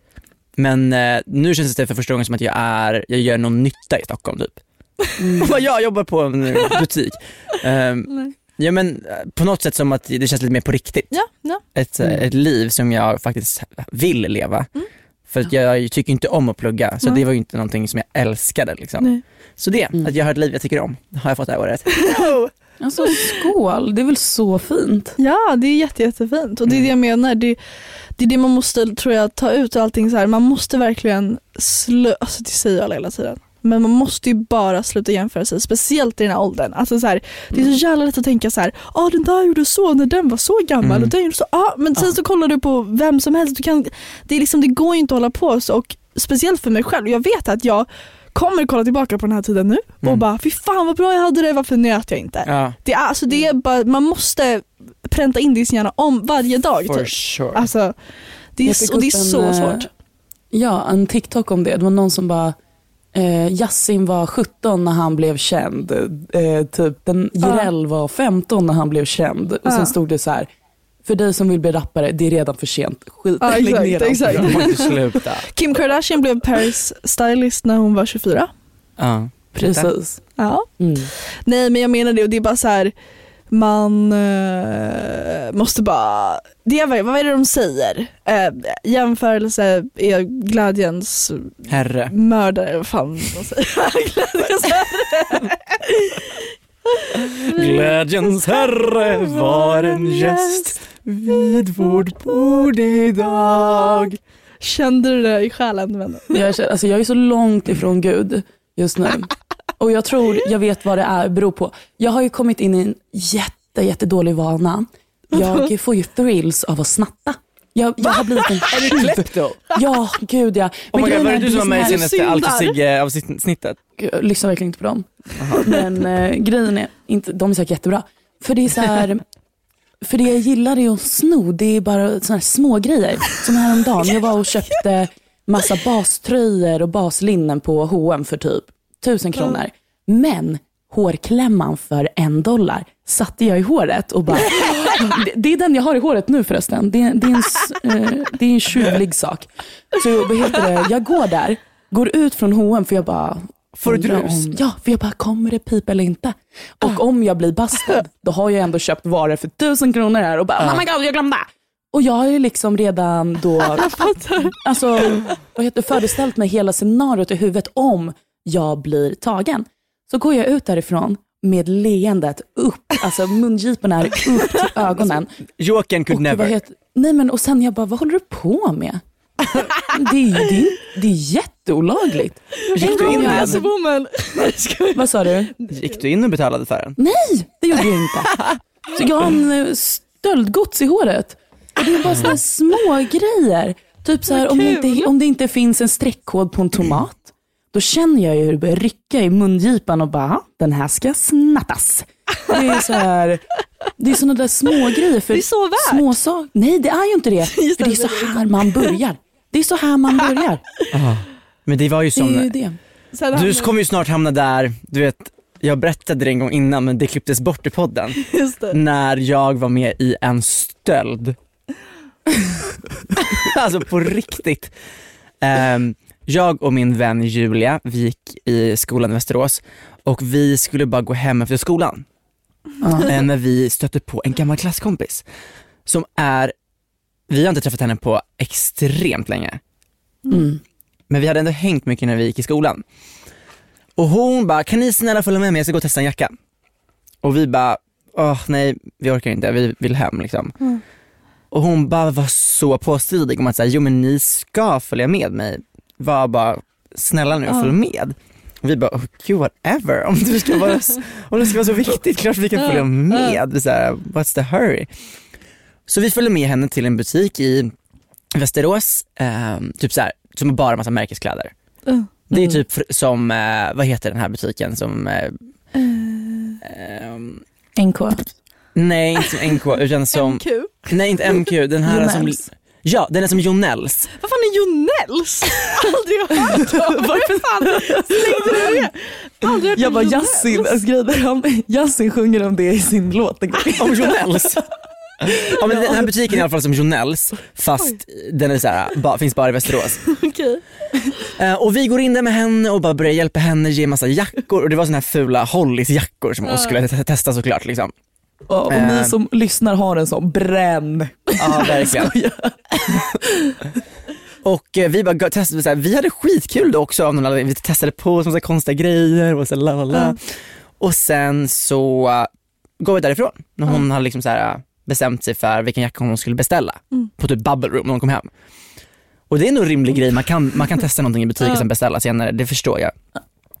Men eh, nu känns det för första gången som att jag är, jag gör någon nytta i Stockholm typ. Mm. Jag jobbar på en butik. Ehm, ja men eh, på något sätt som att det känns lite mer på riktigt. Ja, ja. Ett, eh, ett liv som jag faktiskt vill leva. Mm. För att jag tycker inte om att plugga, så det var ju inte någonting som jag älskade liksom. Nej. Så det, Mm. att jag har ett liv jag tycker om, har jag fått det här året. Alltså skål, det är väl så fint. Ja, det är jätte, jättefint och det är Mm. det jag menar. Det, det är det man måste, tror jag, ta ut och allting så här. Man måste verkligen slö, alltså det säger alla hela tiden. Men man måste ju bara sluta jämföra sig, speciellt i den här åldern. Alltså så här, det är så jävla lätt att tänka så här, ah, den där gjorde så när den var så gammal Mm. och den gjorde så, ah, men sen så kollar du på vem som helst. Du kan, det, är liksom, det går ju inte att hålla på så och speciellt för mig själv. Jag vet att jag kommer kolla tillbaka på den här tiden nu och Mm. bara, fy fan vad bra jag hade det, varför njöt jag inte? Ja, Det är, alltså, det är bara, man måste pränta in det i sin hjärna om varje dag. for Typ. sure. Alltså, det är, så, och det är en, så eh, svårt. Ja, en TikTok om det. Det var någon som bara, eh, Yassin var 17 när han blev känd. Eh, typ den Jireel var 15 när han blev känd. Och sen stod det så här, för dig som vill bli rappare, det är redan för sent. Skit, Ja, lägg exakt, ner exakt. Jag måste sluta. Kim Kardashian blev Paris stylist när hon var 24. Ja. Precis. Ja. Mm. Nej men jag menar det och det är bara så här man eh, måste bara, det är, vad är det de säger? Eh, jämförelse är glädjens Herre. mördare, vad fan de säger. glädjens herre. Glädjens herre var en gäst vid vårt bord idag. Kände du det i själen vännen? Jag, känner, alltså jag är så långt ifrån Gud just nu. Och jag tror, jag vet vad det är, beror på. Jag har ju kommit in i en jätte, jättedålig vana. Jag får ju thrills av att snatta. Jag, jag har blivit en Är du tjuv. klepto? Ja, gud ja. Oh my God, grejen var det du som var med i senaste syndar. Alfa-Sigge-avsnittet? Gud, Jag lyssnar verkligen inte på dem. Men eh, grejen är, inte, de är säkert jättebra. För det är så här, för det jag gillar är att sno, det är bara såna här små grejer. Som häromdagen, jag var och köpte massa baströjor och baslinnen på H&M för typ tusen kronor. Men hårklämman för en dollar satte jag i håret och bara, det, det är den jag har i håret nu förresten. Det, är- det, är, en, eh, det är en tjuvlig sak. Så vad heter det, jag går där, går ut från H&M för jag bara, Får du drus? om- Ja, för jag bara, kommer det pipa eller inte? Och om jag blir bastad, då har jag ändå köpt varor för tusen kronor här och bara, oh my god, jag glömde. Och jag har ju liksom redan då, alltså, vad heter, föreställt mig hela scenariot i huvudet om jag blir tagen. Så går jag ut därifrån med leendet upp, alltså mungiporna är upp till ögonen. Jokern could Och, never. heter, nej men och sen jag bara, vad håller du på med? Det är, det är, det är jätteolagligt. Gick du in jag- med? woman. Vad sa du? Gick du in och betalade för den? Nej, det gjorde jag inte. Så jag har en eh, stöldgods i håret. Och det är bara sådana små grejer. Typ så här, om, det inte, om det inte finns en streckkod på en tomat, då känner jag ju hur det börjar rycka i mungipan och bara, "Ja, den här ska snattas. Det är så här, det är sådana där små grejer. För Det är så värt. Små sak. Nej, det är ju inte det. Just För det, det är så det är här man börjar. Det är så här man börjar. Men det var ju Det är ju som, det. Du kommer ju snart hamna där, du vet, jag berättade det en gång innan men det klipptes bort i podden. Just det. När jag var med i en stöld. alltså på riktigt. Ehm, jag och min vän Julia, vi gick i skolan i Västerås och vi skulle bara gå hem efter skolan. Eh, när vi stötte på en gammal klasskompis som är, vi har inte träffat henne på extremt länge. Mm. Men vi hade ändå hängt mycket när vi gick i skolan. Och hon bara, kan ni snälla följa med mig, jag ska gå och testa en jacka. Och vi bara, åh nej vi orkar inte, vi vill hem liksom. Och hon bara var så påstridig om att säga, jo men ni ska följa med mig. Var bara, snälla nu följ med. Vi bara, oh, gud whatever, om du ska vara, om det ska vara så viktigt, klart vi kan följa med. Så här, What's the hurry? Så vi följde med henne till en butik i Västerås, eh, typ så här, som har bara massa märkeskläder. Mm. Det är typ som, eh, vad heter den här butiken som, eh, ehm, NK. nej inte som NK utan som, MQ. nej inte MQ, den här som. Ja den är som Jonells. Vad fan är Jonells? Aldrig hört om. Varför fan slängde du det? Aldrig hört Jag bara. Yasin, alltså, Yasin sjunger om det i sin låt. Om Jonells. Ja men den här butiken är i alla fall som Jonells fast den är så här, bara, finns bara i Västerås. Okej. Eh, och vi går in där med henne och bara börjar hjälpa henne ge massa jackor och det var såna här fula Hollies jackor som hon skulle te- testa såklart liksom. Och, och Eh. ni som lyssnar har en sån bränn. Ja verkligen. Och eh, vi bara testade, så här, vi hade skitkul då också av någon anledning. Vi testade på oss massa konstiga grejer och så la la la. Och sen så uh, går vi därifrån när hon hade liksom så här, uh, bestämt sig för vilken jacka hon skulle beställa på typ bubble room när hon kom hem. Och det är nog en rimlig grej, man kan, man kan testa någonting i butik och sen beställa senare, det förstår jag.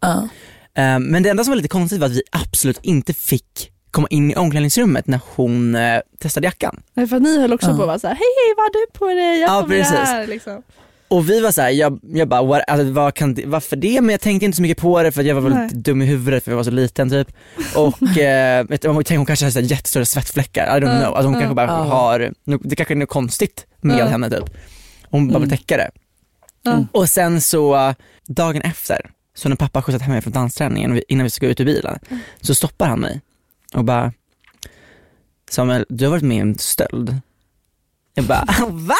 Ja. Eh, men det enda som var lite konstigt var att vi absolut inte fick komma in i omklädningsrummet när hon eh, testade jackan. Nej, för att ni höll också Ja. på att vara såhär, hej hej vad har du på dig? Jag Ja, precis. här. Liksom. Och vi var såhär, jag, jag bara, what, alltså, vad kan det, varför det? Men jag tänkte inte så mycket på det för att jag var väl lite dum i huvudet för jag var så liten typ. Och eh, vet tänkte hon kanske har jättestora svettfläckar, I don't know. Alltså hon kanske bara har, det kanske är något konstigt med henne typ. Hon bara vill Mm. täcka det. Ja. Och sen så dagen efter, så när pappa skjutsat hem mig från dansträningen innan vi ska gå ut ur bilen, så stoppar han mig och bara Samuel, du har varit med i en stöld. Jag bara, va?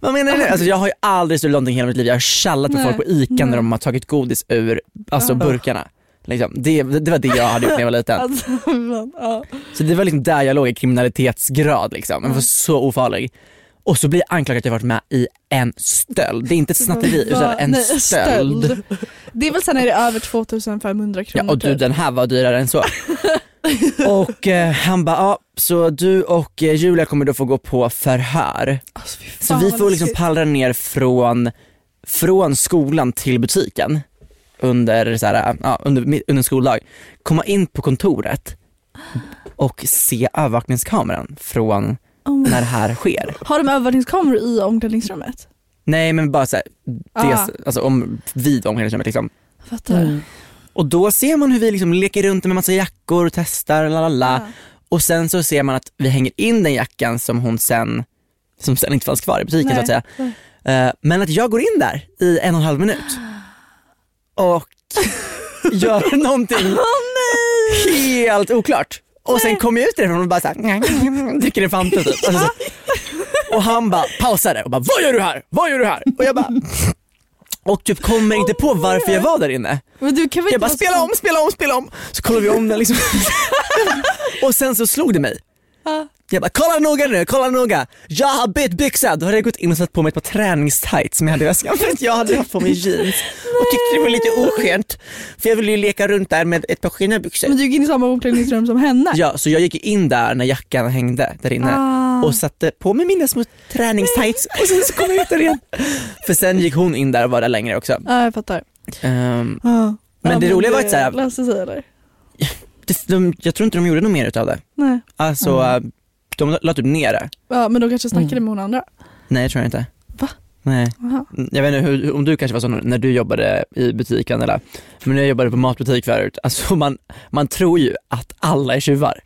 Vad menar du? Alltså jag har ju aldrig stulit någonting hela mitt liv. Jag har tjallat med folk på ICA när nej. de har tagit godis ur alltså Ja. burkarna. Liksom. Det, det var det jag hade gjort när jag var liten. Alltså, ja. Så det var liksom där jag låg i kriminalitetsgrad liksom. Jag var så ofarlig. Och så blir jag anklagad att jag varit med i en stöld. Det är inte ett snatteri utan en Nej, stöld. Det är väl sen är det över 2500 Ja, kronor och du typ. den här var dyrare än så. och eh, han bara, ja så du och eh, Julia kommer då få gå på förhör. Alltså, fy Så fan, vi vad får liksom läskigt. pallra ner från, från skolan till butiken under, så här, ja, under, under skoldag, komma in på kontoret och se övervakningskameran från Oh. när det här sker. Har de övervakningskameror i omklädningsrummet? Nej men bara såhär, Ah. alltså om, vid omklädningsrummet liksom. Fattar. Och då ser man hur vi liksom leker runt med massa jackor och testar, la la la. Ja. Och sen så ser man att vi hänger in den jackan som hon sen, som sen inte fanns kvar i butiken Nej. så att säga. Eh, men att jag går in där i en och en halv minut och gör någonting helt oklart. Och sen kommer jag ut därifrån och bara såhär, dricker en Fanta typ. Alltså, så. och han bara pausade och bara, vad gör du här? Vad gör du här? Och jag bara, och typ kommer inte på varför jag var där inne. Men du kan väl Jag bara spela om, spela om, spela om. Så kollar vi om den liksom. och sen så slog det mig. Ja. Jag bara kolla noga nu, kolla noga. Jag har bytt byxa. Då hade jag gått in och satt på mig ett par träningstights som jag hade i väskan för att jag hade haft på mig jeans och tyckte det var lite oskönt. För jag ville ju leka runt där med ett par skinnbyxor. Men du gick in i samma omklädningsrum som henne? Ja, så jag gick in där när jackan hängde där inne Ah. Och satte på mig mina små träningstights och sen så kom jag ut där igen. För sen gick hon in där och var där längre också. Ja, jag fattar. Ehm, Ja. Men Ja, det roliga var att så här- löste sig eller? det, de, jag tror inte de gjorde något mer utav det. Nej. Alltså Mm. de la typ ner det. Ja, men de kanske snackade Mm. med hon andra. Nej jag tror inte. Va? Nej. Aha. Jag vet inte hur, om du kanske var sån när du jobbade i butiken eller, men när jag jobbade på matbutik förut, alltså man, man tror ju att alla är tjuvar.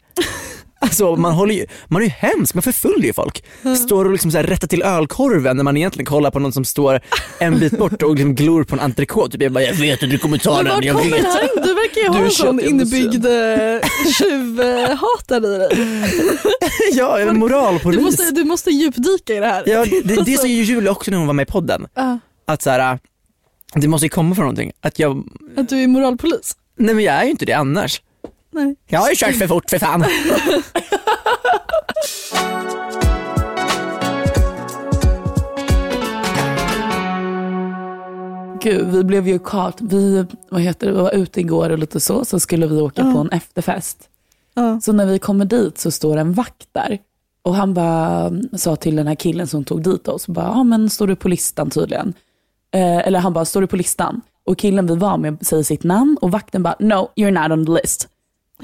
Alltså man håller ju, man är ju hemsk, man förföljer ju folk. Står och liksom så här rättar till ölkorven när man egentligen kollar på någon som står en bit bort och liksom glor på en entrecote. Typ jag bara, jag vet att du kommer ta den, jag vet. det? Du verkar ju ha Du en sån inbyggd eh, tjuvhatare i dig. ja, jag är moralpolis. Du måste, du måste djupdyka i det här. Ja, det, det sa ju Julia också när hon var med i podden. Ja, Att så här, det måste ju komma från någonting. Att jag, att du är moralpolis. nej men jag är ju inte det annars. Nej. Jag har ju kört för fort för fan. Gud, vi blev ju kart. Vi, vad heter det, vi var ute igår och lite så, så skulle vi åka Ja. på en efterfest. Ja. Så när vi kommer dit så står en vakt där. Och han bara sa till den här killen som tog dit oss, bara, ja men står du på listan tydligen? Eh, eller han bara, står du på listan? Och killen vi var med säger sitt namn och vakten bara, no you're not on the list.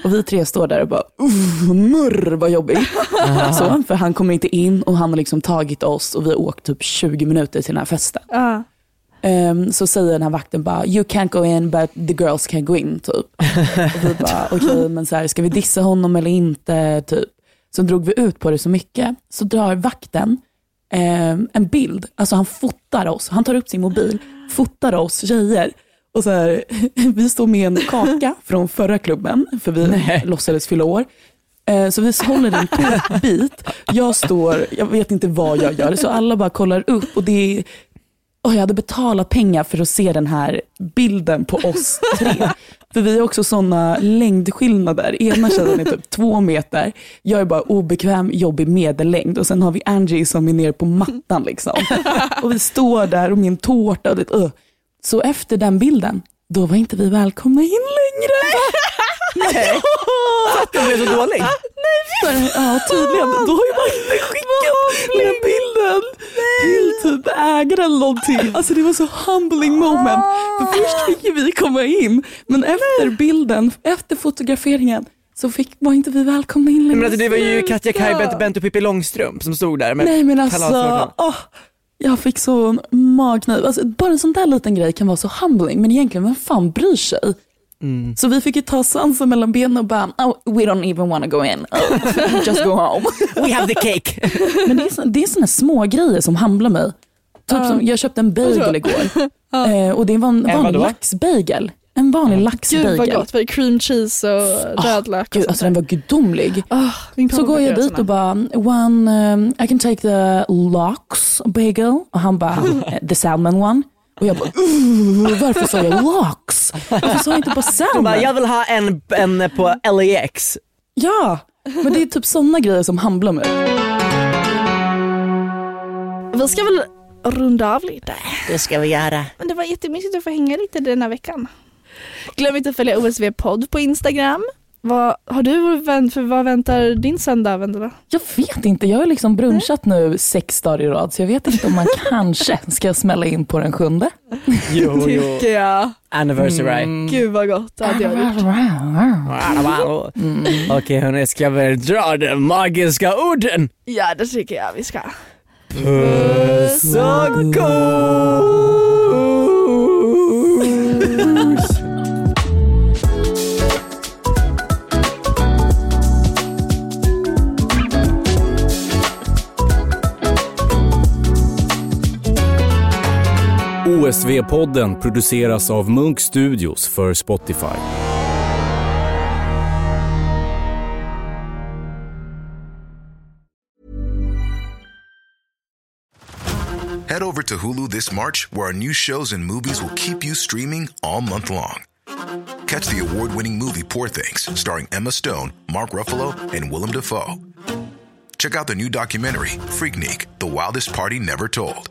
Och vi tre står där och bara, "Uff, murr vad jobbigt. så, för han kommer inte in och han har liksom tagit oss och vi har åkt typ 20 minuter till den här festen. Ja. Ehm, så säger den här vakten bara, you can't go in but the girls can go in typ. och vi bara, okej men så här, ska vi dissa honom eller inte typ. Så drog vi ut på det så mycket, så drar vakten ehm, en bild, alltså han fotar oss, han tar upp sin mobil, fotar oss tjejer. Och så här, vi står med en kaka från förra klubben, för vi Nej. låtsades fylla år. Eh, Så vi håller en tårtbit, jag står, jag vet inte vad jag gör, så alla bara kollar upp och det är och jag hade betalat pengar för att se den här bilden på oss tre. För vi har också sådana längdskillnader. Ena tjejen är typ två meter, jag är bara obekväm, jobbig medellängd och sen har vi Angie som är nere på mattan liksom. Och vi står där och min tårta och det, uh. Så efter den bilden, då var inte vi välkomna in längre. Nej. För att jag blev så dålig. För, ja tydligen, då har ju vakten skickat den bilden till typ ägare eller någonting. Alltså det var så humbling moment. För först fick ju vi komma in, men efter bilden, efter fotograferingen så fick, var inte vi välkomna in längre. Men alltså, det var ju Katja Kaj, Bente, och Pippi Långstrump som stod där med Nej men alltså, åh, jag fick så magknip. Alltså, bara en sån där liten grej kan vara så humbling, men egentligen vem fan bryr sig? Mm. Så vi fick ju ta svansen mellan benen och bara, oh, we don't even wanna go in, oh, just go home. We have the cake! Men det är, så, det är såna små grejer som humblar mig. Typ som, jag köpte en bagel igår eh, och det var en En vanlig vadå? laxbagel. En vanlig Gud laxbagel. vad gott, det cream cheese och rödlök och Gud, alltså den var gudomlig. Min Så går jag dit och bara, one, um, I can take the lox bagel. Och han bara, the salmon one. Och jag bara, "Uh, varför sa jag lox? Varför sa jag inte bara salmon? bara, jag vill ha en, en på LAX. Ja, men det är typ sådana grejer som mig. såna. Vi ska väl runda av lite. Det ska vi göra. Men det var jättemysigt att få hänga lite den här veckan. Glöm inte att följa OSV podd på Instagram. Vad har du vänt för vad väntar din söndag Vendela? Jag vet inte, jag har liksom brunchat nu sex dagar i rad så jag vet inte om man kanske ska smälla in på den sjunde. Jo, jo. Tycker jag. Anniversary. Gud vad gott det hade jag gjort. Mm. Okej hörni, ska vi dra de magiska orden? Ja det tycker jag vi ska. Puss och kos! OSV-podden produceras av Munk Studios för Spotify. Head over to Hulu this March, where our new shows and movies will keep you streaming all month long. Catch the award winning movie Poor Things, starring Emma Stone, Mark Ruffalo, and Willem Dafoe. Check out the new documentary, Freaknik The Wildest Party Never Told,